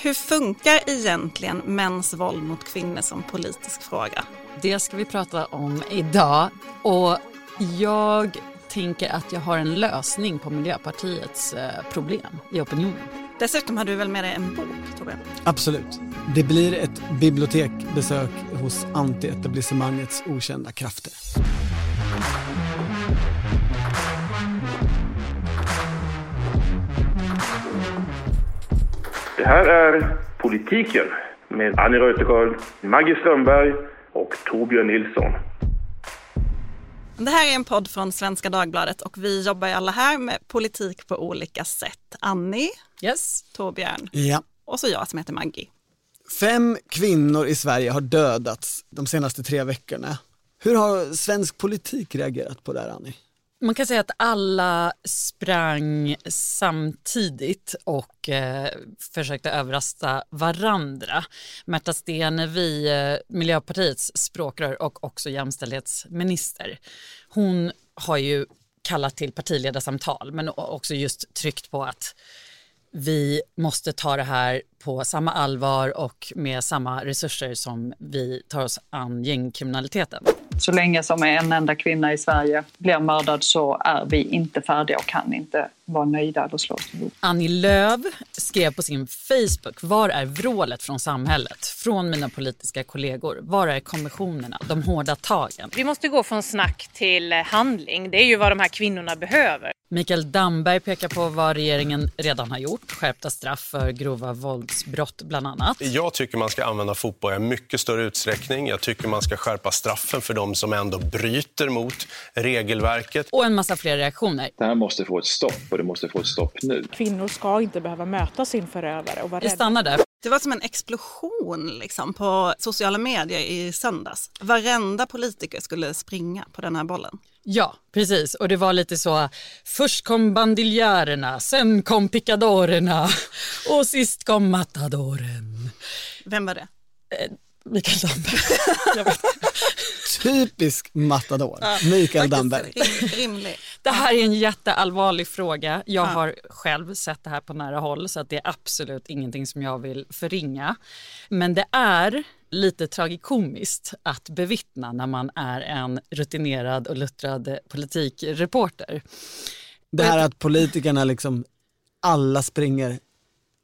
Hur funkar egentligen mäns våld mot kvinnor som politisk fråga? Det ska vi prata om idag. Och jag tänker att jag har en lösning på Miljöpartiets eh, problem i opinionen. Dessutom har du väl med dig en bok, Torbjörn? Absolut. Det blir ett bibliotekbesök hos antietablissemangets okända krafter. Här är Politiken med Annie Reuterskiöld, Maggie Strömberg och Torbjörn Nilsson. Det här är en podd från Svenska Dagbladet och vi jobbar ju alla här med politik på olika sätt. Annie, Yes. Torbjörn Ja. och så jag som heter Maggie. Fem kvinnor i Sverige har dödats de senaste tre veckorna. Hur har svensk politik reagerat på det här, Annie? Man kan säga att alla sprang samtidigt och eh, försökte överrasta varandra. Märta Stenevi, eh, Miljöpartiets språkrör och också jämställdhetsminister, hon har ju kallat till partiledarsamtal men också just tryckt på att vi måste ta det här på samma allvar och med samma resurser som vi tar oss an gängkriminaliteten. Så länge som en enda kvinna i Sverige blir mördad så är vi inte färdiga och kan inte vara nöjda eller slå oss. Annie Lööf skrev på sin Facebook, var är vrålet från samhället, från mina politiska kollegor? Var är konventionerna, de hårda tagen? Vi måste gå från snack till handling. Det är ju vad de här kvinnorna behöver. Mikael Damberg pekar på vad regeringen redan har gjort, skärpta straff för grova våldsbrott bland annat. Jag tycker man ska använda fotboja i mycket större utsträckning. Jag tycker man ska skärpa straffen för de som ändå bryter mot regelverket. Och en massa fler reaktioner. Det här måste få ett stopp och det måste få ett stopp nu. Kvinnor ska inte behöva möta sin förövare och vara Vi rädda. stannar där. Det var som en explosion liksom, på sociala medier i söndags. Varenda politiker skulle springa på den här bollen. Ja, precis. Och det var lite så, först kom bandiljärerna, sen kom picadorerna och sist kom matadoren. Vem var det? Mikael Damberg. Typisk matador, Mikael Damberg. Rim, rimlig. Det här är en jätteallvarlig fråga. Jag har själv sett det här på nära håll så att det är absolut ingenting som jag vill förringa. Men det är lite tragikomiskt att bevittna när man är en rutinerad och luttrad politikreporter. Det här att politikerna liksom alla springer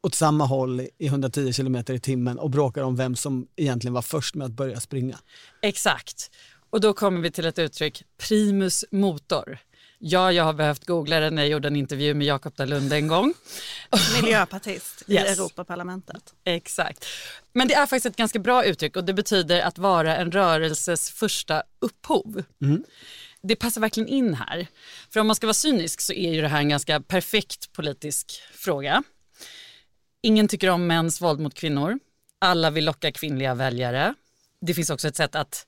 åt samma håll i 110 kilometer i timmen och bråkar om vem som egentligen var först med att börja springa. Exakt. Och då kommer vi till ett uttryck, primus motor. Ja, jag har behövt googla det när jag gjorde en intervju med Jakob Dalunde en gång. Miljöpartist i Yes. Europaparlamentet. Exakt. Men det är faktiskt ett ganska bra uttryck och det betyder att vara en rörelses första upphov. Det passar verkligen in här. För om man ska vara cynisk så är ju det här en ganska perfekt politisk fråga. Ingen tycker om mäns våld mot kvinnor. Alla vill locka kvinnliga väljare. Det finns också ett sätt att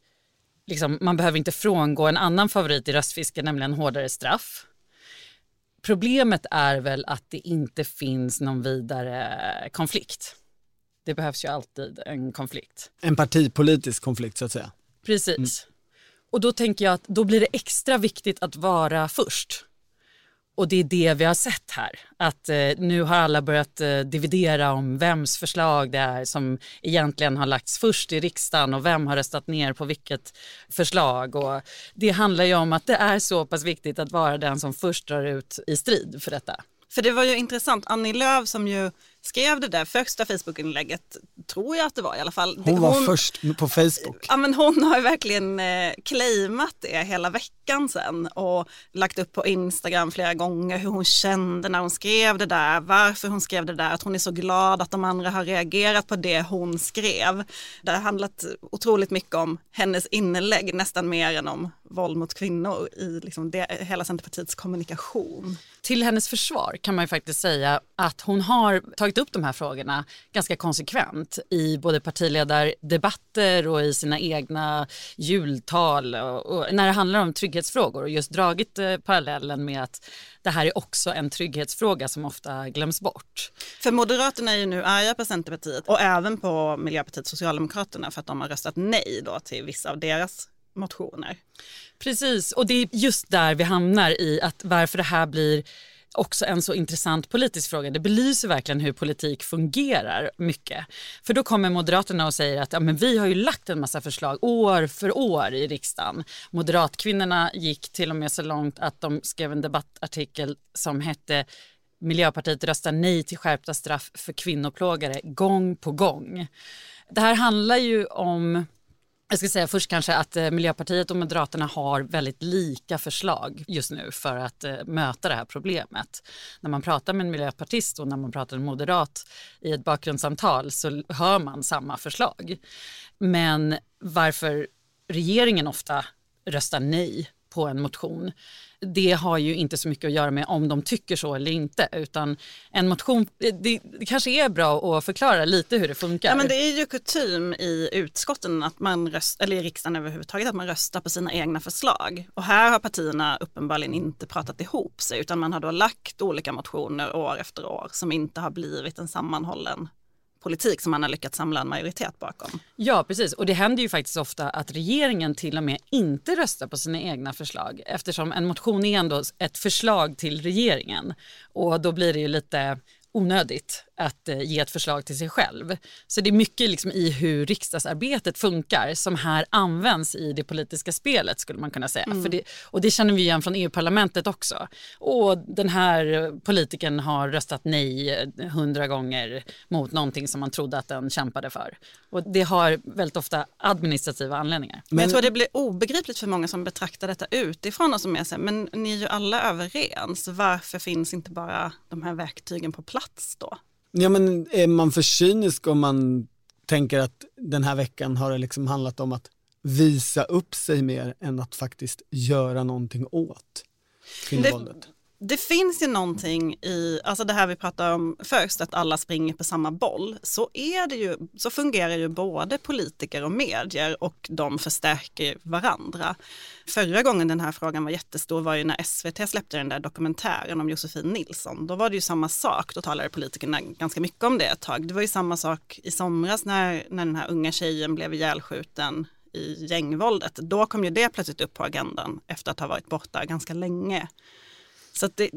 liksom, man behöver inte frångå en annan favorit i röstfiske, nämligen hårdare straff. Problemet är väl att det inte finns någon vidare konflikt. Det behövs ju alltid en konflikt. En partipolitisk konflikt så att säga. Precis. Och då tänker jag att då blir det extra viktigt att vara först. Och det är det vi har sett här. Att eh, nu har alla börjat eh, dividera om vems förslag det är som egentligen har lagts först i riksdagen och vem har röstat ner på vilket förslag. Och det handlar ju om att det är så pass viktigt att vara den som först drar ut i strid för detta. För det var ju intressant, Annie Lööf som ju skrev det där första Facebook-inlägget, tror jag att det var i alla fall. Hon var först på Facebook. Ja, men hon har ju verkligen eh, claimat det hela veckan sen och lagt upp på Instagram flera gånger hur hon kände när hon skrev det där, varför hon skrev det där, att hon är så glad att de andra har reagerat på det hon skrev. Det har handlat otroligt mycket om hennes inlägg, nästan mer än om våld mot kvinnor i liksom det, hela Centerpartiets kommunikation. Till hennes försvar kan man ju faktiskt säga att hon har tagit upp de här frågorna ganska konsekvent i både partiledardebatter och i sina egna jultal och, och när det handlar om trygghetsfrågor och just dragit eh, parallellen med att det här är också en trygghetsfråga som ofta glöms bort. För Moderaterna är ju nu arga på Centerpartiet och även på Miljöpartiet Socialdemokraterna för att de har röstat nej då till vissa av deras motioner. Precis, och det är just där vi hamnar i att varför det här blir också en så intressant politisk fråga. Det belyser verkligen hur politik fungerar mycket. För då kommer Moderaterna och säger att ja, men vi har ju lagt en massa förslag år för år i riksdagen. Moderatkvinnorna gick till och med så långt att de skrev en debattartikel som hette Miljöpartiet röstar nej till skärpta straff för kvinnoplågare gång på gång. Det här handlar ju om jag ska säga först kanske att eh, Miljöpartiet och Moderaterna har väldigt lika förslag just nu för att eh, möta det här problemet. När man pratar med en miljöpartist och när man pratar med en moderat i ett bakgrundssamtal så hör man samma förslag. Men varför regeringen ofta röstar nej på en motion det har ju inte så mycket att göra med om de tycker så eller inte utan en motion, det, det kanske är bra att förklara lite hur det funkar. Ja, men det är ju kutym i utskotten, att man röst, eller i riksdagen överhuvudtaget, att man röstar på sina egna förslag. Och här har partierna uppenbarligen inte pratat ihop sig utan man har då lagt olika motioner år efter år som inte har blivit en sammanhållen politik som man har lyckats samla en majoritet bakom. Ja, precis. Och det händer ju faktiskt ofta att regeringen till och med inte röstar på sina egna förslag eftersom en motion är ändå ett förslag till regeringen och då blir det ju lite onödigt att eh, ge ett förslag till sig själv. Så det är mycket liksom i hur riksdagsarbetet funkar som här används i det politiska spelet skulle man kunna säga. Mm. För det, och det känner vi igen från EU-parlamentet också. Och den här politikern har röstat nej eh, hundra gånger mot någonting som man trodde att den kämpade för. Och det har väldigt ofta administrativa anledningar. Men jag tror det blir obegripligt för många som betraktar detta utifrån och som är så men ni är ju alla överens. Varför finns inte bara de här verktygen på plats då? Ja men är man för cynisk om man tänker att den här veckan har det liksom handlat om att visa upp sig mer än att faktiskt göra någonting åt kvinnovåldet? Det finns ju någonting i, alltså det här vi pratade om först, att alla springer på samma boll. Så, är det ju, så fungerar ju både politiker och medier och de förstärker varandra. Förra gången den här frågan var jättestor var ju när SVT släppte den där dokumentären om Josefin Nilsson. Då var det ju samma sak, då talade politikerna ganska mycket om det ett tag. Det var ju samma sak i somras när, när den här unga tjejen blev ihjälskjuten i gängvåldet. Då kom ju det plötsligt upp på agendan efter att ha varit borta ganska länge. Så det,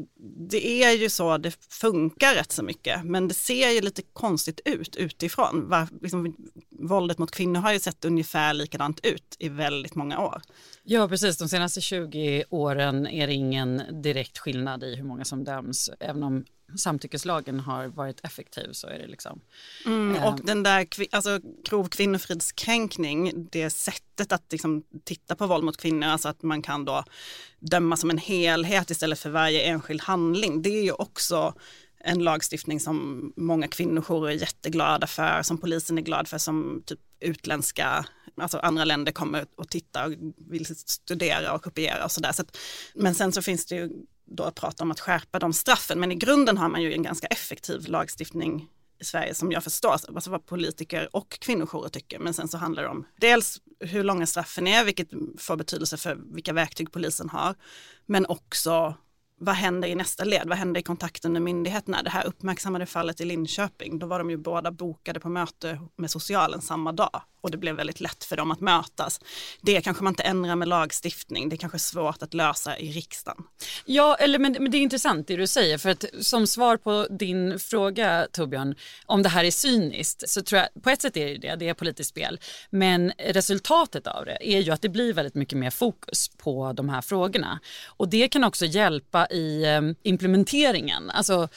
det, är ju så det funkar rätt så mycket, men det ser ju lite konstigt ut utifrån. Var, liksom, våldet mot kvinnor har ju sett ungefär likadant ut i väldigt många år. Ja, precis. De senaste 20 åren är det ingen direkt skillnad i hur många som döms, även om samtyckeslagen har varit effektiv så är det liksom. Mm, och eh, den där alltså, grov kvinnofridskränkning, det sättet att liksom, titta på våld mot kvinnor, alltså att man kan då döma som en helhet istället för varje enskild handling, det är ju också en lagstiftning som många kvinnojourer är jätteglada för, som polisen är glad för, som typ utländska, alltså andra länder kommer och tittar och vill studera och kopiera och sådär. Så men sen så finns det ju då prata om att skärpa de straffen. Men i grunden har man ju en ganska effektiv lagstiftning i Sverige som jag förstår, alltså vad politiker och kvinnojourer tycker. Men sen så handlar det om dels hur långa straffen är, vilket får betydelse för vilka verktyg polisen har. Men också vad händer i nästa led? Vad händer i kontakten med myndigheterna? Det här uppmärksammade fallet i Linköping, då var de ju båda bokade på möte med socialen samma dag och det blev väldigt lätt för dem att mötas. Det kanske man inte ändrar med lagstiftning, det är kanske svårt att lösa i riksdagen. Ja, eller, men, men det är intressant det du säger, för att som svar på din fråga Torbjörn, om det här är cyniskt, så tror jag på ett sätt är det det, det är politiskt spel, men resultatet av det är ju att det blir väldigt mycket mer fokus på de här frågorna och det kan också hjälpa i eh, implementeringen. Alltså,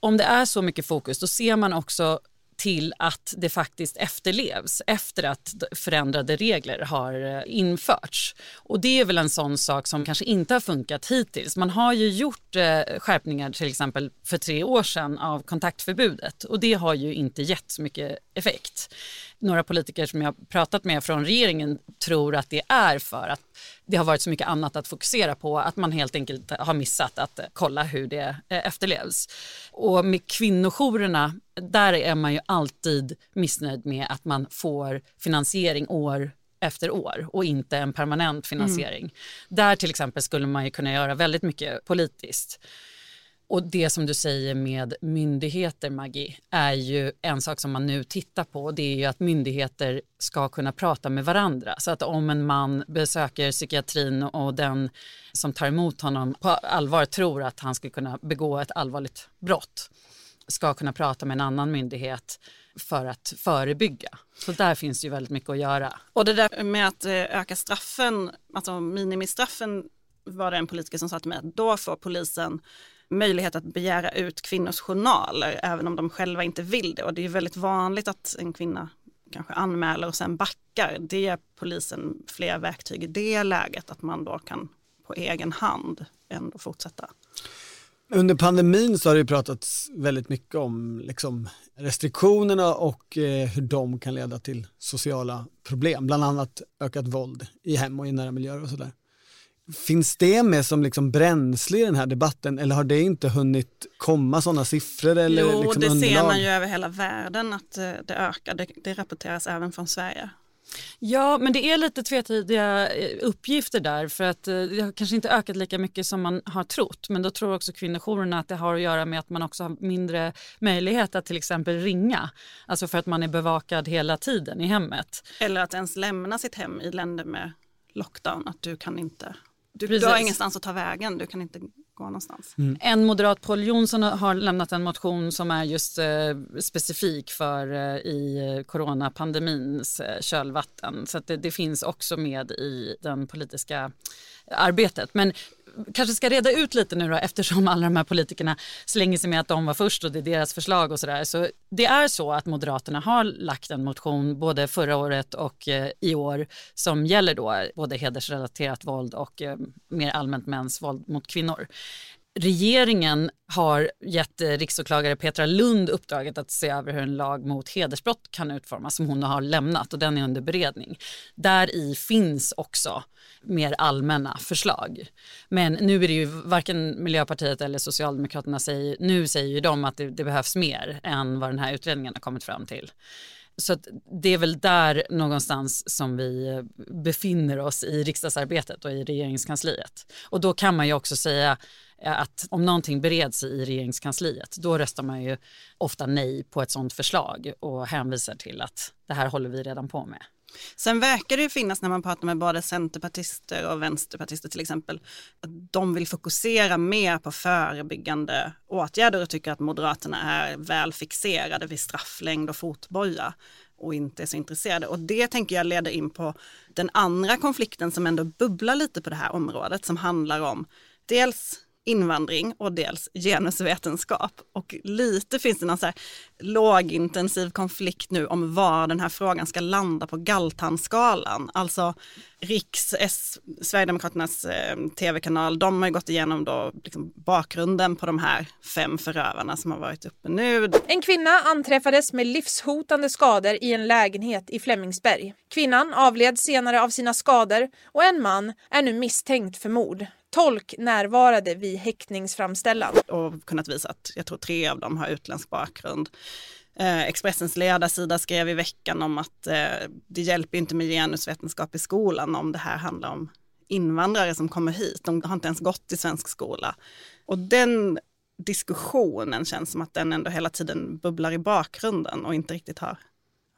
om det är så mycket fokus, då ser man också till att det faktiskt efterlevs efter att förändrade regler har eh, införts. Och det är väl en sån sak som kanske inte har funkat hittills. Man har ju gjort eh, skärpningar till exempel för tre år sedan av kontaktförbudet och det har ju inte gett så mycket effekt. Några politiker som jag pratat med från regeringen tror att det är för att det har varit så mycket annat att fokusera på att man helt enkelt har missat att kolla hur det eh, efterlevs. Och med kvinnojourerna, där är man ju alltid missnöjd med att man får finansiering år efter år och inte en permanent finansiering. Mm. Där till exempel skulle man ju kunna göra väldigt mycket politiskt. Och det som du säger med myndigheter, Maggie, är ju en sak som man nu tittar på. Det är ju att myndigheter ska kunna prata med varandra. Så att om en man besöker psykiatrin och den som tar emot honom på allvar tror att han skulle kunna begå ett allvarligt brott ska kunna prata med en annan myndighet för att förebygga. Så där finns det ju väldigt mycket att göra. Och det där med att eh, öka straffen, alltså minimistraffen var det en politiker som sa till mig att då får polisen möjlighet att begära ut kvinnors journaler även om de själva inte vill det. Och det är väldigt vanligt att en kvinna kanske anmäler och sen backar. Det ger polisen fler verktyg i det läget att man då kan på egen hand ändå fortsätta. Under pandemin så har det pratats väldigt mycket om liksom, restriktionerna och eh, hur de kan leda till sociala problem, bland annat ökat våld i hem och i nära miljöer och sådär. Finns det med som liksom bränsle i den här debatten eller har det inte hunnit komma sådana siffror? Eller jo, liksom det underlag? ser man ju över hela världen att eh, det ökar. Det, det rapporteras även från Sverige. Ja, men det är lite tvetydiga eh, uppgifter där för att eh, det har kanske inte ökat lika mycket som man har trott. Men då tror också kvinnojourerna att det har att göra med att man också har mindre möjlighet att till exempel ringa. Alltså för att man är bevakad hela tiden i hemmet. Eller att ens lämna sitt hem i länder med lockdown, att du kan inte, du, du har ingenstans att ta vägen, du kan inte gå någonstans. En moderat, Paul Jonsson, har lämnat en motion som är just eh, specifik för eh, i coronapandemins eh, kölvatten. Så att det, det finns också med i den politiska arbetet. Men kanske ska reda ut lite nu då eftersom alla de här politikerna slänger sig med att de var först och det är deras förslag och sådär. Så det är så att Moderaterna har lagt en motion både förra året och eh, i år som gäller då både hedersrelaterat våld och eh, mer allmänt mäns våld mot kvinnor. Regeringen har gett eh, riksåklagare Petra Lund uppdraget att se över hur en lag mot hedersbrott kan utformas som hon har lämnat och den är under beredning. Där i finns också mer allmänna förslag. Men nu är det ju varken Miljöpartiet eller Socialdemokraterna säger, nu säger ju de att det, det behövs mer än vad den här utredningen har kommit fram till. Så att det är väl där någonstans som vi eh, befinner oss i riksdagsarbetet och i regeringskansliet. Och då kan man ju också säga Eh, att om någonting bereds i regeringskansliet då röstar man ju ofta nej på ett sådant förslag och hänvisar till att det här håller vi redan på med. Sen verkar det ju finnas när man pratar med både centerpartister och vänsterpartister till exempel, att de vill fokusera mer på förebyggande åtgärder och tycker att Moderaterna är väl fixerade vid strafflängd och fotboja och inte är så intresserade. Och det tänker jag leder in på den andra konflikten som ändå bubblar lite på det här området som handlar om dels invandring och dels genusvetenskap. Och lite finns det någon så här lågintensiv konflikt nu om var den här frågan ska landa på Galtanskalan. Alltså Riks, S, Sverigedemokraternas eh, tv-kanal, de har ju gått igenom då liksom bakgrunden på de här fem förövarna som har varit uppe nu. En kvinna anträffades med livshotande skador i en lägenhet i Flemingsberg. Kvinnan avled senare av sina skador och en man är nu misstänkt för mord. Tolk närvarade vid häktningsframställan. och kunnat visa att jag tror tre av dem har utländsk bakgrund. Eh, Expressens ledarsida skrev i veckan om att eh, det hjälper inte med genusvetenskap i skolan om det här handlar om invandrare som kommer hit. De har inte ens gått i svensk skola. Och den diskussionen känns som att den ändå hela tiden bubblar i bakgrunden och inte riktigt har,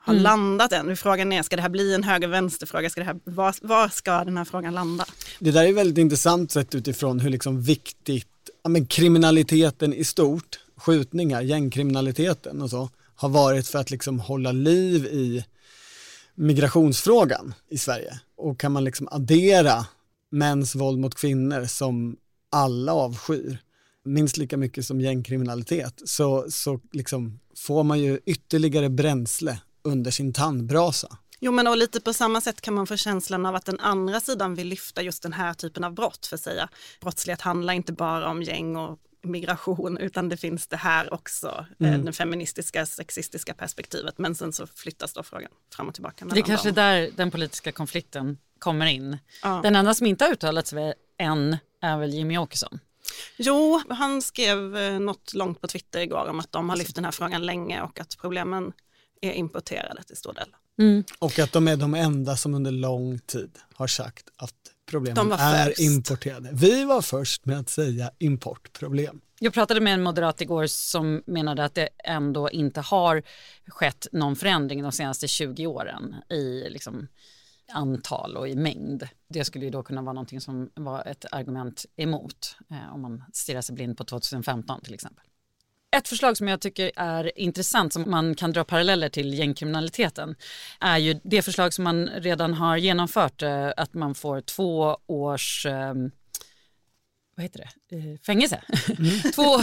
har Mm. landat än. Frågan är, ska det här bli en höger-vänster-fråga? Ska det här, var, var ska den här frågan landa? Det där är väldigt intressant sett utifrån hur liksom viktigt ja, men kriminaliteten i stort, skjutningar, gängkriminaliteten och så, har varit för att liksom hålla liv i migrationsfrågan i Sverige. Och kan man liksom addera mäns våld mot kvinnor som alla avskyr, minst lika mycket som gängkriminalitet, så, så liksom får man ju ytterligare bränsle under sin tandbrasa. Jo men och lite på samma sätt kan man få känslan av att den andra sidan vill lyfta just den här typen av brott för att säga brottslighet handlar inte bara om gäng och migration utan det finns det här också, eh, Mm. det feministiska, sexistiska perspektivet. Men sen så flyttas då frågan fram och tillbaka. Det är kanske dem. där den politiska konflikten kommer in. Ja. Den enda som inte har uttalat sig än är väl Jimmy Åkesson. Jo, han skrev eh, något långt på Twitter igår om att de har lyft den här frågan länge och att problemen är importerade till stor del. Och att de är de enda som under lång tid har sagt att problemen är först. importerade. Vi var först med att säga importproblem. Jag pratade med en moderat igår som menade att det ändå inte har skett någon förändring de senaste 20 åren i liksom antal och i mängd. Det skulle ju då kunna vara någonting som var ett argument emot eh, om man stirrar sig blind på 2015 till exempel. Ett förslag som jag tycker är intressant som man kan dra paralleller till gängkriminaliteten är ju det förslag som man redan har genomfört eh, att man får två års eh, vad heter det, eh, fängelse. två,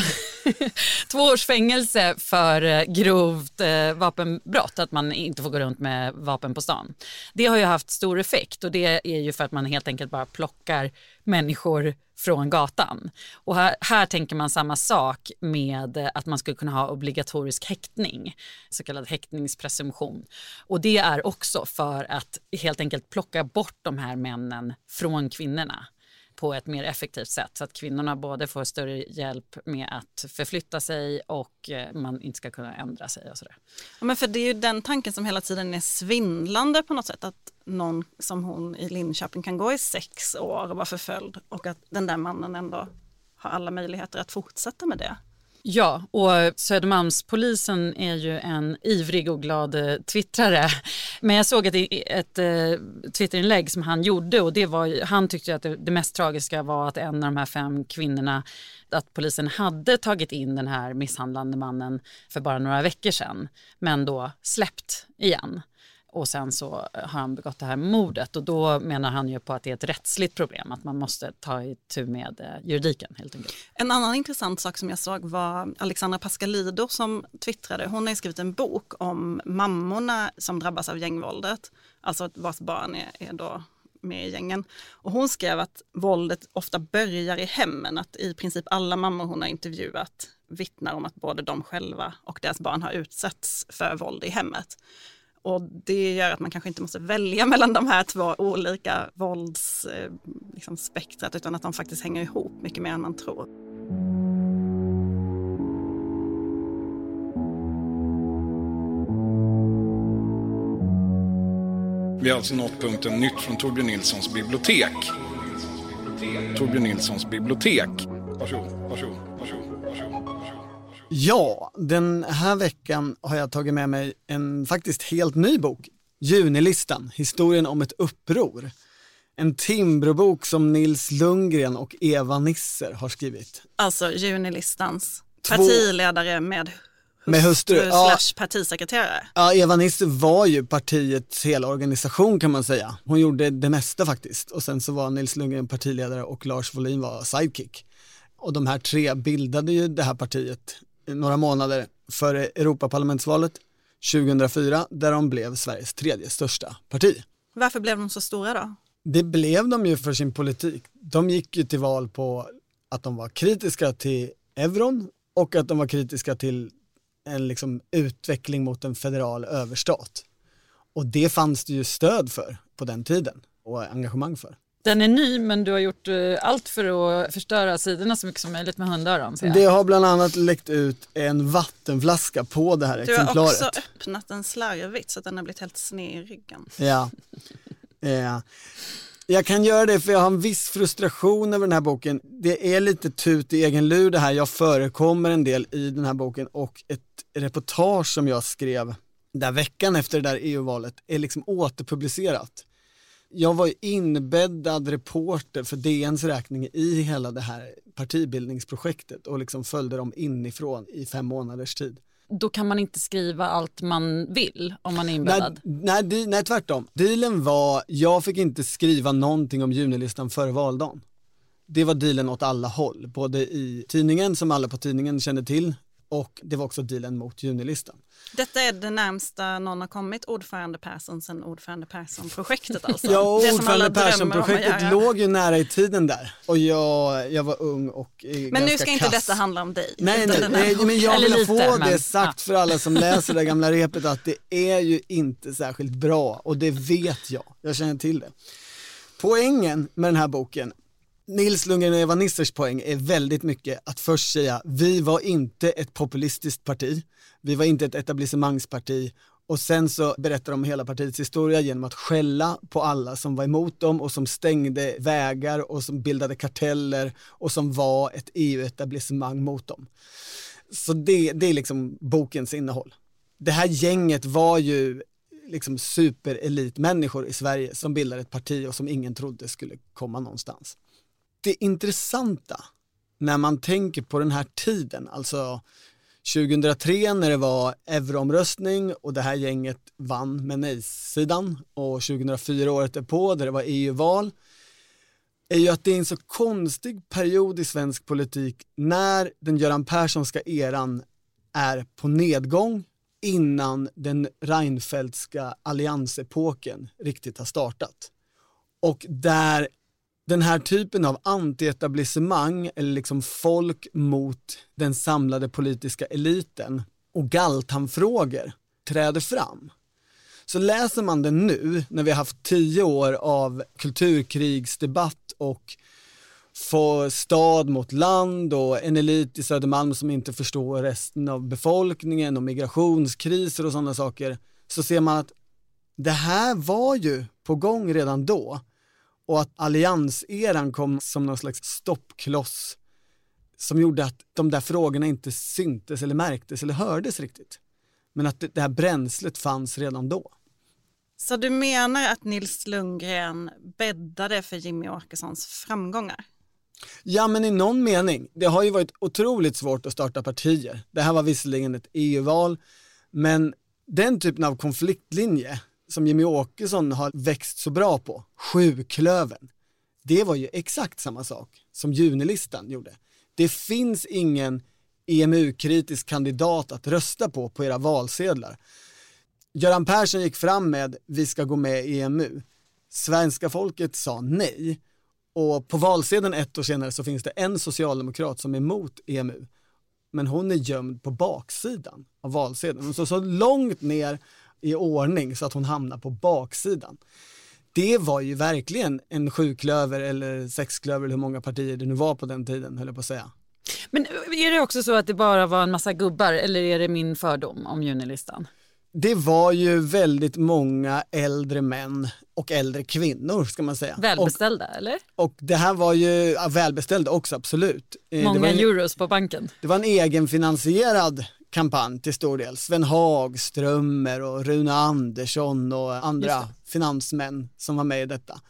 två års fängelse för eh, grovt vapenbrott, att man inte får gå runt med vapen på stan. Det har ju haft stor effekt och det är ju för att man helt enkelt bara plockar människor från gatan. Och här, här tänker man samma sak med att man skulle kunna ha obligatorisk häktning, så kallad häktningspresumtion. Och det är också för att helt enkelt plocka bort de här männen från kvinnorna på ett mer effektivt sätt så att kvinnorna både får större hjälp med att förflytta sig och eh, man inte ska kunna ändra sig och sådär. Ja, men för det är ju den tanken som hela tiden är svindlande på något sätt. Att någon som hon i Linköping kan gå i sex år och vara förföljd och att den där mannen ändå har alla möjligheter att fortsätta med det. Ja, och Södermalmspolisen är ju en ivrig och glad eh, twittrare. Men jag såg ett, ett, twitterinlägg som han gjorde och det var, han tyckte att det, det mest tragiska var att en av de här fem kvinnorna, att polisen hade tagit in den här misshandlande mannen för bara några veckor sedan, men då släppt igen och sen så eh, har han begått det här mordet och då menar han ju på att det är ett rättsligt problem, att man måste ta itu med eh, juridiken helt enkelt. En annan intressant sak som jag såg var Alexandra Pascalido som twittrade. Hon har skrivit en bok om mammorna som drabbas av gängvåldet, alltså vars barn är, är då med i gängen. Och hon skrev att våldet ofta börjar i hemmen, att i princip alla mammor hon har intervjuat vittnar om att både de själva och deras barn har utsatts för våld i hemmet. Och det gör att man kanske inte måste välja mellan de här två olika våldsspektrat eh, liksom, utan att de faktiskt hänger ihop mycket mer än man tror. Vi har alltså nått punkten nytt från Torbjörn Nilssons bibliotek. Torbjörn Nilssons bibliotek. Varsågod, varsågod. Ja, den här veckan har jag tagit med mig en faktiskt helt ny bok. Junilistan, historien om ett uppror. En Timbrobok som Nils Lundgren och Eva Nisser har skrivit. Alltså Junilistans Två- partiledare med hustru, Med hustru, ja. partisekreterare. Ja, Eva Nisser var ju partiets hela organisation kan man säga. Hon gjorde det mesta faktiskt och sen så var Nils Lundgren partiledare och Lars Wohlin var sidekick. Och de här tre bildade ju det här partiet några månader före Europaparlamentsvalet 2004 där de blev Sveriges tredje största parti. Varför blev de så stora då? Det blev de ju för sin politik. De gick ju till val på att de var kritiska till euron och att de var kritiska till en liksom utveckling mot en federal överstat. Och det fanns det ju stöd för på den tiden och engagemang för. Den är ny men du har gjort eh, allt för att förstöra sidorna så mycket som möjligt med hundöron. Det har bland annat läckt ut en vattenflaska på det här Du har exemplaret. också öppnat den slarvigt så att den har blivit helt sned i ryggen. Ja. ja. Jag kan göra det för jag har en viss frustration över den här boken. Det är lite tut i egen lur det här. Jag förekommer en del i den här boken och ett reportage som jag skrev där veckan efter det där EU-valet är liksom återpublicerat. Jag var ju inbäddad reporter för DNs räkning i hela det här partibildningsprojektet och liksom följde dem inifrån i fem månaders tid. Då kan man inte skriva allt man vill om man är Nej, inbäddad. nej, di- nej, tvärtom. Dealen var, jag fick inte skriva någonting om junilistan före valdagen. Det var dealen åt alla håll, både i tidningen som alla på tidningen kände till och det var också dealen mot junilistan. Detta är det närmsta någon har kommit ordförande Persson sen ordförande Persson-projektet alltså. Ja, ordförande Persson-projektet låg ju nära i tiden där och jag, jag var ung och eh, Men ganska nu ska inte kass. detta handla om dig. Nej, nej, nej, men jag vill lite, få men- det sagt för alla som läser det gamla repet att det är ju inte särskilt bra och det vet jag. Jag känner till det. Poängen med den här boken, Nils Lundgren och Eva Nissers poäng är väldigt mycket att först säga, vi var inte ett populistiskt parti. Vi var inte ett etablissemangsparti och sen så berättar de hela partiets historia genom att skälla på alla som var emot dem och som stängde vägar och som bildade karteller och som var ett EU-etablissemang mot dem. Så det, det är liksom bokens innehåll. Det här gänget var ju liksom superelitmänniskor i Sverige som bildade ett parti och som ingen trodde skulle komma någonstans. Det intressanta när man tänker på den här tiden, alltså 2003 när det var euroomröstning och det här gänget vann med nej-sidan och 2004 året därpå där det var EU-val är ju att det är en så konstig period i svensk politik när den Göran Perssonska eran är på nedgång innan den Reinfeldtska alliansepoken riktigt har startat. Och där den här typen av antietablissemang eller liksom folk mot den samlade politiska eliten och galtanfrågor träder fram. Så läser man den nu när vi har haft tio år av kulturkrigsdebatt och för stad mot land och en elit i Södermalm som inte förstår resten av befolkningen och migrationskriser och sådana saker så ser man att det här var ju på gång redan då och att allianseran kom som någon slags stoppkloss som gjorde att de där frågorna inte syntes eller märktes eller hördes riktigt. Men att det här bränslet fanns redan då. Så du menar att Nils Lundgren bäddade för Jimmy Åkessons framgångar? Ja, men i någon mening. Det har ju varit otroligt svårt att starta partier. Det här var visserligen ett EU-val, men den typen av konfliktlinje som Jimmy Åkesson har växt så bra på, sjuklöven, det var ju exakt samma sak som junilistan gjorde. Det finns ingen EMU-kritisk kandidat att rösta på på era valsedlar. Göran Persson gick fram med vi ska gå med i EMU. Svenska folket sa nej och på valsedeln ett år senare så finns det en socialdemokrat som är emot EMU. Men hon är gömd på baksidan av valsedeln. Hon står så långt ner i ordning så att hon hamnar på baksidan. Det var ju verkligen en sjuklöver eller sexklöver eller hur många partier det nu var på den tiden höll jag på att säga. Men är det också så att det bara var en massa gubbar eller är det min fördom om junilistan? Det var ju väldigt många äldre män och äldre kvinnor ska man säga. Välbeställda och, eller? Och det här var ju ja, välbeställda också absolut. Eh, många en, euros på banken. Det var en egenfinansierad kampanj till stor del. Sven Hagströmer och Rune Andersson och andra finansmän som var med i detta.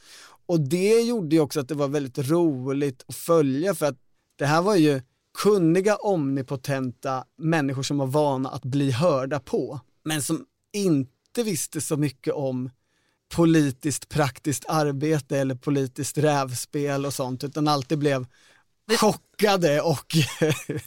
Och det gjorde ju också att det var väldigt roligt att följa för att det här var ju kunniga, omnipotenta människor som var vana att bli hörda på, men som inte visste så mycket om politiskt praktiskt arbete eller politiskt rävspel och sånt, utan alltid blev chockade och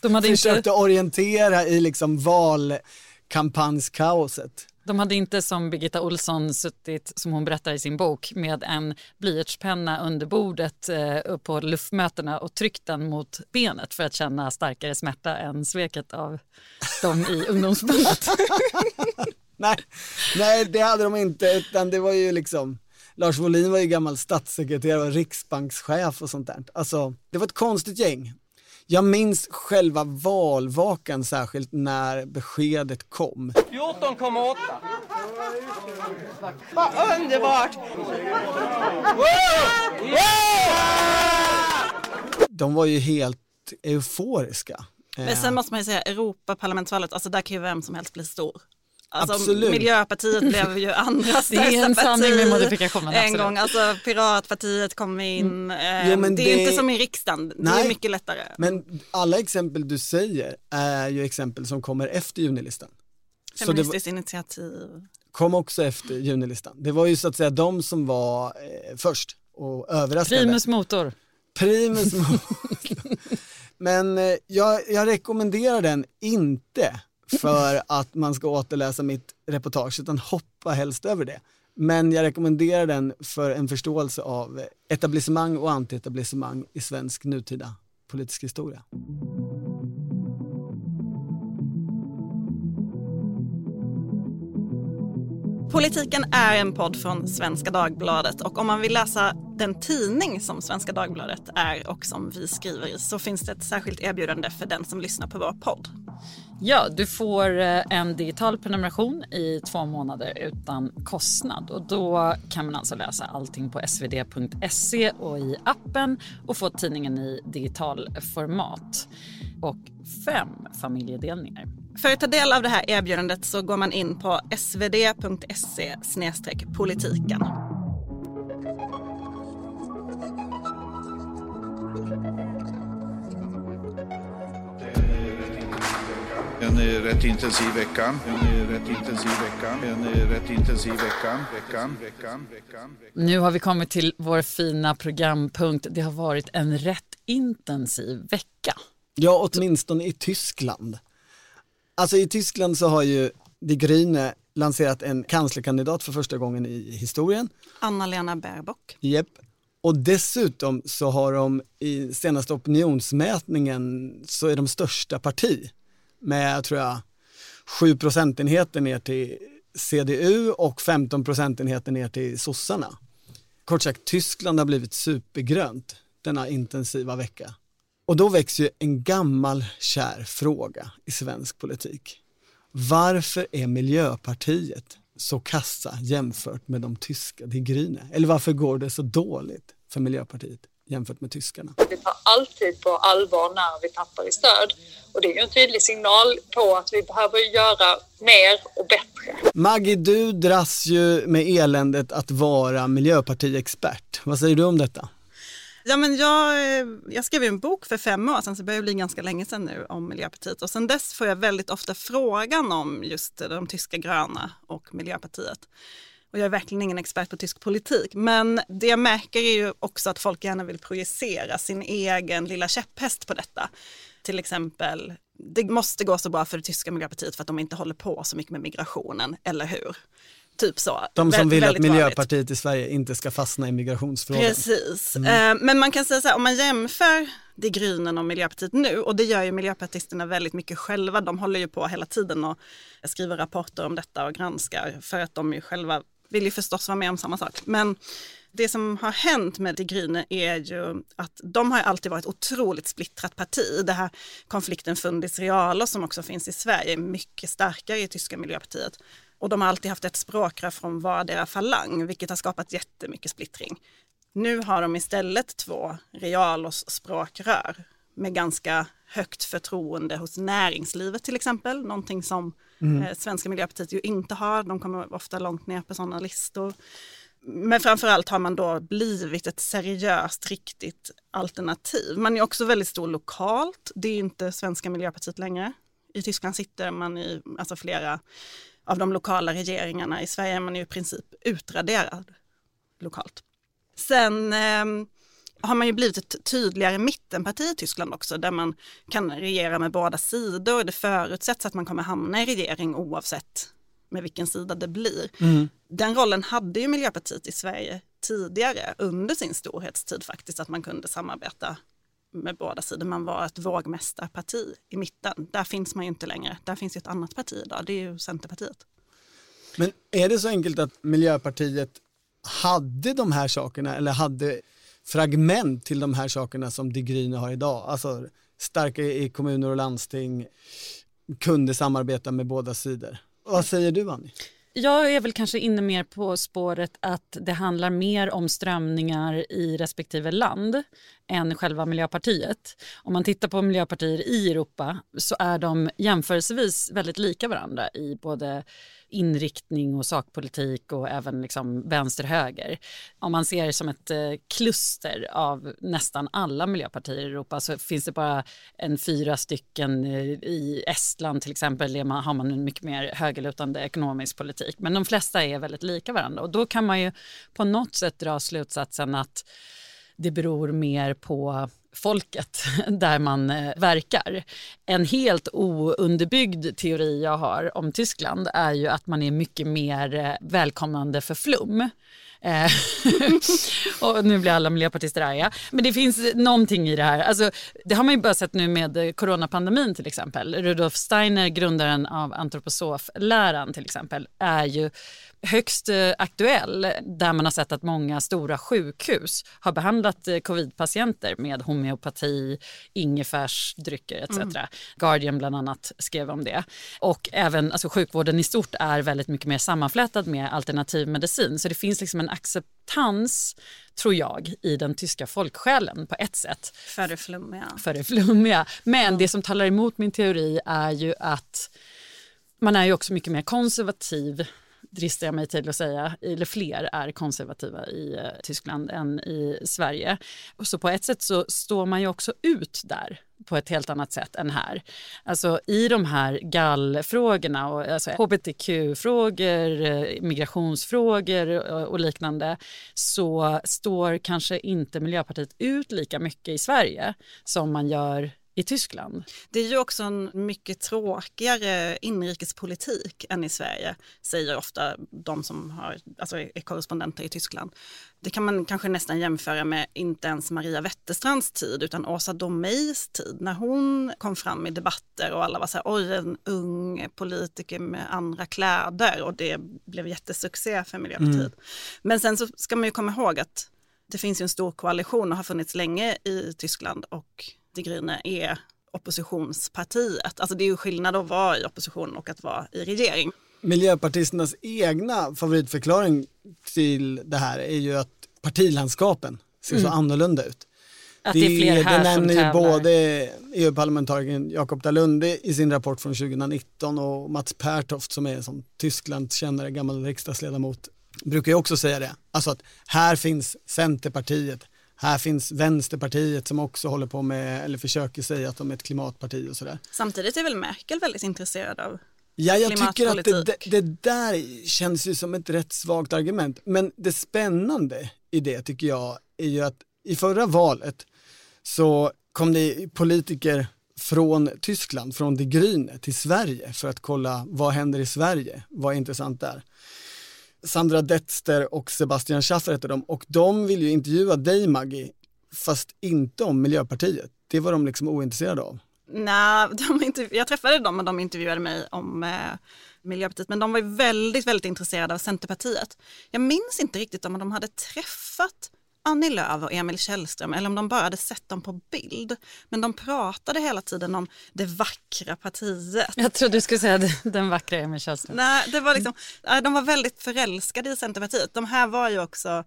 försökte inte... orientera i liksom valkampanjskaoset. De hade inte som Birgitta Olsson suttit, som hon berättar i sin bok, med en blyertspenna under bordet eh, på luftmötena och tryckt den mot benet för att känna starkare smärta än sveket av dem i ungdomsförbundet. nej, nej, det hade de inte, utan det var ju liksom Lars Wohlin var ju gammal statssekreterare och riksbankschef och sånt där. Alltså, det var ett konstigt gäng. Jag minns själva valvakan särskilt när beskedet kom. 14,8. Vad underbart! De var ju helt euforiska. Men sen måste man ju säga Europaparlamentsvalet, alltså där kan ju vem som helst bli stor. Alltså, absolut. Miljöpartiet blev ju andra Det är en sanning med. En gång, alltså Piratpartiet kom in. Mm. Jo, det, det är inte som i riksdagen, Nej, det är mycket lättare. Men alla exempel du säger är ju exempel som kommer efter junilistan. Feministiskt var, initiativ. Kom också efter junilistan. Det var ju så att säga de som var eh, först och överraskade. Primus motor. Primus motor. Men eh, jag, jag rekommenderar den inte för att man ska återläsa mitt reportage utan hoppa helst över det. Men jag rekommenderar den för en förståelse av etablissemang och antietablissemang i svensk nutida politisk historia. Politiken är en podd från Svenska Dagbladet och om man vill läsa den tidning som Svenska Dagbladet är och som vi skriver i så finns det ett särskilt erbjudande för den som lyssnar på vår podd. Ja, du får eh, en digital prenumeration i två månader utan kostnad. Och då kan man alltså läsa allting på svd.se och i appen och få tidningen i digital format. Och fem familjedelningar. För att ta del av det här erbjudandet så går man in på svd.se politiken. En rätt intensiv vecka. En rätt intensiv vecka. En rätt intensiv vecka. Veckan, veckan, veckan. Nu har vi kommit till vår fina programpunkt. Det har varit en rätt intensiv vecka. Ja, åtminstone i Tyskland. Alltså i Tyskland så har ju Die Grüne lanserat en kanslerkandidat för första gången i historien. Anna-Lena Baerbock. Japp. Och dessutom så har de i senaste opinionsmätningen så är de största parti med, tror jag, 7 procentenheter ner till CDU och 15 procentenheter ner till sossarna. Kort sagt, Tyskland har blivit supergrönt denna intensiva vecka. Och då växer ju en gammal kär fråga i svensk politik. Varför är Miljöpartiet så kassa jämfört med de tyska De Grüne? Eller varför går det så dåligt för Miljöpartiet jämfört med tyskarna? Vi tar alltid på allvar när vi tappar i stöd. Och det är ju en tydlig signal på att vi behöver göra mer och bättre. Maggie, du dras ju med eländet att vara miljöpartiexpert. Vad säger du om detta? Ja, men jag, jag skrev en bok för fem år sedan, så det börjar bli ganska länge sedan nu, om Miljöpartiet. Och sen dess får jag väldigt ofta frågan om just de tyska gröna och Miljöpartiet. Och jag är verkligen ingen expert på tysk politik, men det jag märker är ju också att folk gärna vill projicera sin egen lilla käpphäst på detta. Till exempel, det måste gå så bra för det tyska Miljöpartiet för att de inte håller på så mycket med migrationen, eller hur? Typ så. De som Vä- vill att väldigt vanligt. Miljöpartiet i Sverige inte ska fastna i migrationsfrågan. Precis, Mm. Eh, men man kan säga så här, om man jämför De Grünen och Miljöpartiet nu, och det gör ju miljöpartisterna väldigt mycket själva, de håller ju på hela tiden och skriver rapporter om detta och granskar för att de ju själva vill ju förstås vara med om samma sak. Men det som har hänt med De Grüne är ju att de har alltid varit otroligt splittrat parti. Det här konflikten Fundis Realos som också finns i Sverige är mycket starkare i tyska Miljöpartiet. Och de har alltid haft ett språkrör från vardera falang, vilket har skapat jättemycket splittring. Nu har de istället två realos språkrör med ganska högt förtroende hos näringslivet till exempel, någonting som Mm. eh, svenska miljöpartiet ju inte har, de kommer ofta långt ner på sådana listor. Men framförallt har man då blivit ett seriöst, riktigt alternativ. Man är också väldigt stor lokalt, det är inte svenska miljöpartiet längre. I Tyskland sitter man i alltså flera av de lokala regeringarna, i Sverige är man ju i princip utraderad lokalt. Sen eh, har man ju blivit ett tydligare mittenparti i Tyskland också där man kan regera med båda sidor. Det förutsätts att man kommer hamna i regering oavsett med vilken sida det blir. Mm. Den rollen hade ju Miljöpartiet i Sverige tidigare under sin storhetstid faktiskt att man kunde samarbeta med båda sidor. Man var ett vågmästarparti i mitten. Där finns man ju inte längre. Där finns ju ett annat parti idag, det är ju Centerpartiet. Men är det så enkelt att Miljöpartiet hade de här sakerna eller hade fragment till de här sakerna som de Grüne har idag? Alltså starka i kommuner och landsting, kunde samarbeta med båda sidor. Vad säger du Annie? Jag är väl kanske inne mer på spåret att det handlar mer om strömningar i respektive land än själva Miljöpartiet. Om man tittar på miljöpartier i Europa så är de jämförelsevis väldigt lika varandra i både inriktning och sakpolitik och även liksom vänster-höger. Om man ser det som ett eh, kluster av nästan alla miljöpartier i Europa så finns det bara en fyra stycken eh, i Estland till exempel man, har man en mycket mer högerlutande ekonomisk politik. Men de flesta är väldigt lika varandra och då kan man ju på något sätt dra slutsatsen att det beror mer på folket där man eh, verkar. En helt ounderbyggd teori jag har om Tyskland är ju att man är mycket mer eh, välkomnande för flum. Eh, och nu blir alla miljöpartister arga. Men det finns någonting i det här. Alltså, det har man ju bara sett nu med coronapandemin till exempel. Rudolf Steiner, grundaren av antroposofläran till exempel, är ju högst eh, aktuell där man har sett att många stora sjukhus har behandlat eh, covidpatienter med homeopati, ingefärsdrycker etc. Mm. Guardian bland annat skrev om det. Och även alltså, sjukvården i stort är väldigt mycket mer sammanflätad med alternativ medicin så det finns liksom en acceptans tror jag, i den tyska folksjälen på ett sätt. För det flummiga. För det flummiga. Men mm. det som talar emot min teori är ju att man är ju också mycket mer konservativ dristar jag mig till att säga, eller fler är konservativa i eh, Tyskland än i Sverige. Så på ett sätt så står man ju också ut där på ett helt annat sätt än här. Alltså i de här gallfrågorna och alltså hbtq-frågor, eh, migrationsfrågor eh, och liknande så står kanske inte Miljöpartiet ut lika mycket i Sverige som man gör i Tyskland. Det är ju också en mycket tråkigare inrikespolitik än i Sverige, säger ofta de som har, alltså är korrespondenter i Tyskland. Det kan man kanske nästan jämföra med inte ens Maria Wetterstrands tid utan Åsa Domeijs tid när hon kom fram i debatter och alla var så här, oj en ung politiker med andra kläder och det blev jättesuccé för Miljöpartiet. Mm. Men sen så ska man ju komma ihåg att det finns ju en stor koalition och har funnits länge i Tyskland och Grüne är oppositionspartiet. Alltså det är ju skillnad att vara i opposition och att vara i regering. Miljöpartisternas egna favoritförklaring till det här är ju att partilandskapen ser mm. så annorlunda ut. Att det, det är fler här Det nämner ju både EU-parlamentarikern Jakob Dalunde i sin rapport från 2019 och Mats Pertoft som är som Tysklands kännare, gammal riksdagsledamot, brukar ju också säga det. Alltså att här finns Centerpartiet, här finns Vänsterpartiet som också håller på med, eller försöker säga att de är ett klimatparti och sådär. Samtidigt är väl Merkel väldigt intresserad av Ja, jag tycker att det, det, där känns ju som ett rätt svagt argument. Men det spännande i det tycker jag är ju att i förra valet så kom det politiker från Tyskland, från De Grüne till Sverige för att kolla vad händer i Sverige, vad är intressant där. Sandra Detster och Sebastian Schaffer heter de och de vill ju intervjua dig Maggie, fast inte om Miljöpartiet. Det var de liksom ointresserade av. Nej, jag träffade dem och de intervjuade mig om eh, Miljöpartiet, men de var ju väldigt, väldigt intresserade av Centerpartiet. Jag minns inte riktigt om de hade träffat Annie Lööf och Emil Källström eller om de bara hade sett dem på bild. Men de pratade hela tiden om det vackra partiet. Jag trodde du skulle säga den vackra Emil Källström. Nej, det var liksom, de var väldigt förälskade i Centerpartiet. De här var ju också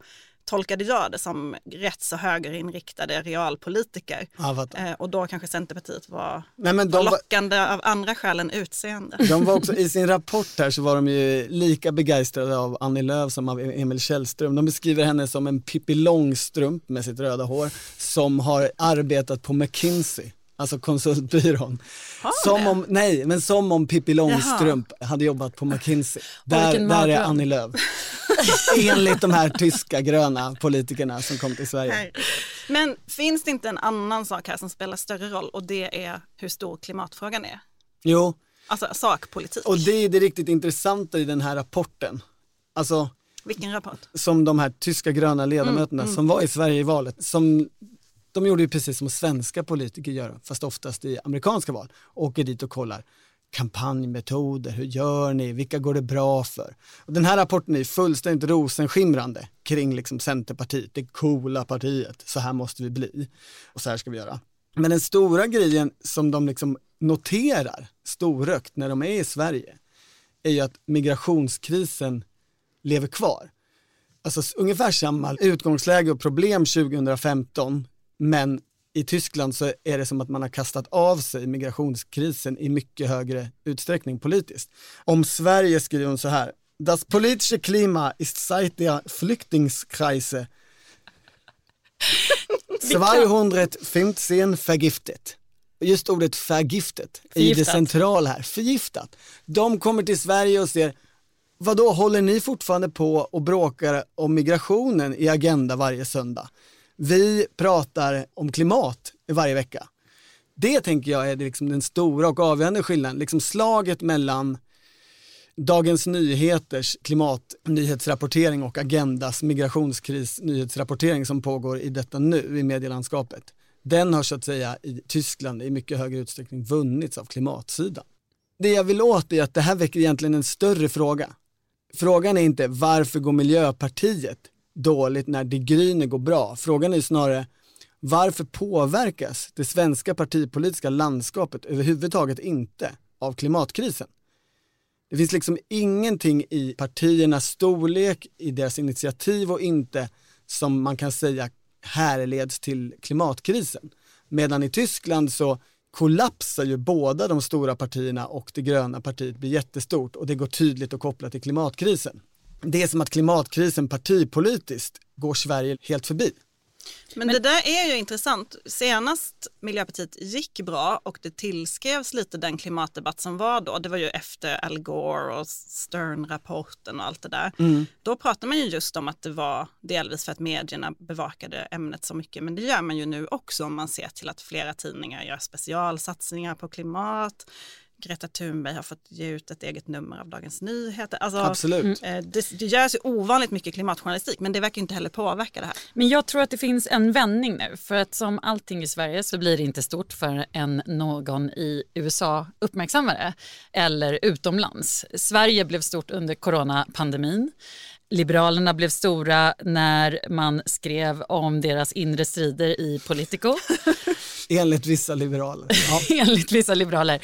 tolkade jag det som rätt så högerinriktade realpolitiker. Ja, eh, och då kanske Centerpartiet var, Nej, men var lockande var, av andra skäl än utseende. De var också, I sin rapport här så var de ju lika begeistrade av Annie Lööf som av Emil Källström. De beskriver henne som en Pippi Långstrump med sitt röda hår som har arbetat på McKinsey alltså konsultbyrån. som om, nej, men som om Pippi Långstrump Jaha. hade jobbat på McKinsey. Där, där är Annie Lööf. Enligt de här tyska gröna politikerna som kom till Sverige. Men finns det inte en annan sak här som spelar större roll och det är hur stor klimatfrågan är? Jo. Alltså sakpolitik. Och det är det riktigt intressanta i den här rapporten. Alltså, vilken rapport? Som de här tyska gröna ledamöterna mm, mm. som var i Sverige i valet, som de gjorde ju precis som svenska politiker gör, fast oftast i amerikanska val. Åker dit och kollar kampanjmetoder, hur gör ni, vilka går det bra för? Och den här rapporten är fullständigt rosenskimrande kring liksom Centerpartiet, det coola partiet, så här måste vi bli och så här ska vi göra. Men den stora grejen som de liksom noterar storökt när de är i Sverige är ju att migrationskrisen lever kvar. Alltså ungefär samma utgångsläge och problem 2015 men i Tyskland så är det som att man har kastat av sig migrationskrisen i mycket högre utsträckning politiskt. Om Sverige skriver hon så här, Das politische Klima ist seit der Flyktingskrise 215 vergiftet. Just ordet förgiftet är det centrala här, förgiftat. De kommer till Sverige och ser, vad då håller ni fortfarande på och bråkar om migrationen i Agenda varje söndag? Vi pratar om klimat varje vecka. Det tänker jag är liksom den stora och avgörande skillnaden, liksom slaget mellan Dagens Nyheters klimatnyhetsrapportering och Agendas migrationskris-nyhetsrapportering som pågår i detta nu i medielandskapet, den har så att säga i Tyskland i mycket högre utsträckning vunnits av klimatsidan. Det jag vill åt är att det här väcker egentligen en större fråga. Frågan är inte varför går Miljöpartiet dåligt när De Grüne går bra? Frågan är snarare varför påverkas det svenska partipolitiska landskapet överhuvudtaget inte av klimatkrisen? Det finns liksom ingenting i partiernas storlek, i deras initiativ och inte som man kan säga härleds till klimatkrisen. Medan i Tyskland så kollapsar ju båda de stora partierna och det gröna partiet blir jättestort och det går tydligt att koppla till klimatkrisen. Det är som att klimatkrisen partipolitiskt går Sverige helt förbi. Men, det där är ju intressant. Senast Miljöpartiet gick bra och det tillskrevs lite den klimatdebatt som var då, det var ju efter Al Gore och Stern-rapporten och allt det där. Mm. Då pratade man ju just om att det var delvis för att medierna bevakade ämnet så mycket, men det gör man ju nu också om man ser till att flera tidningar gör specialsatsningar på klimat. Greta Thunberg har fått ge ut ett eget nummer av Dagens Nyheter. Alltså, Absolut. eh, Det, det görs ju ovanligt mycket klimatjournalistik men det verkar inte heller påverka det här. Men jag tror att det finns en vändning nu för att som allting i Sverige så blir det inte stort för en någon i USA uppmärksammar det eller utomlands. Sverige blev stort under coronapandemin. Liberalerna blev stora när man skrev om deras inre strider i Politico. Enligt vissa liberaler. Ja. Enligt vissa liberaler.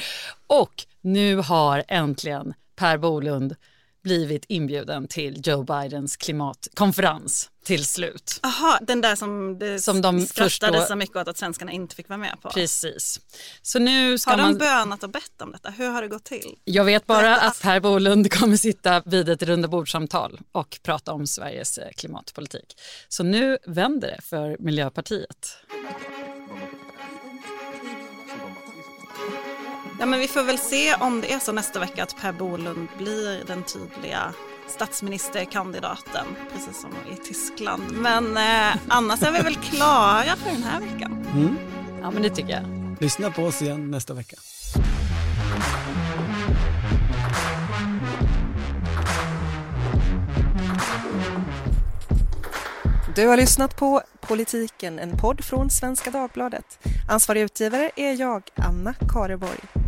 Och nu har äntligen Per Bolund blivit inbjuden till Joe Bidens klimatkonferens till slut. Aha, den där som, det Som de skrattade då- så mycket åt att svenskarna inte fick vara med på. Precis. Så nu ska Har de man... bönat och bett om detta? Hur har det gått till? Jag vet bara att Per Bolund kommer sitta vid ett rundabordssamtal och prata om Sveriges eh, klimatpolitik. Så nu vänder det för Miljöpartiet. Ja, men vi får väl se om det är så nästa vecka att Per Bolund blir den tydliga statsministerkandidaten, precis som i Tyskland. Men eh, annars är vi väl klara för den här veckan. Mm. Ja, men det tycker jag. Lyssna på oss igen nästa vecka. Du har lyssnat på Politiken, en podd från Svenska Dagbladet. Ansvarig utgivare är jag, Anna Kareborg.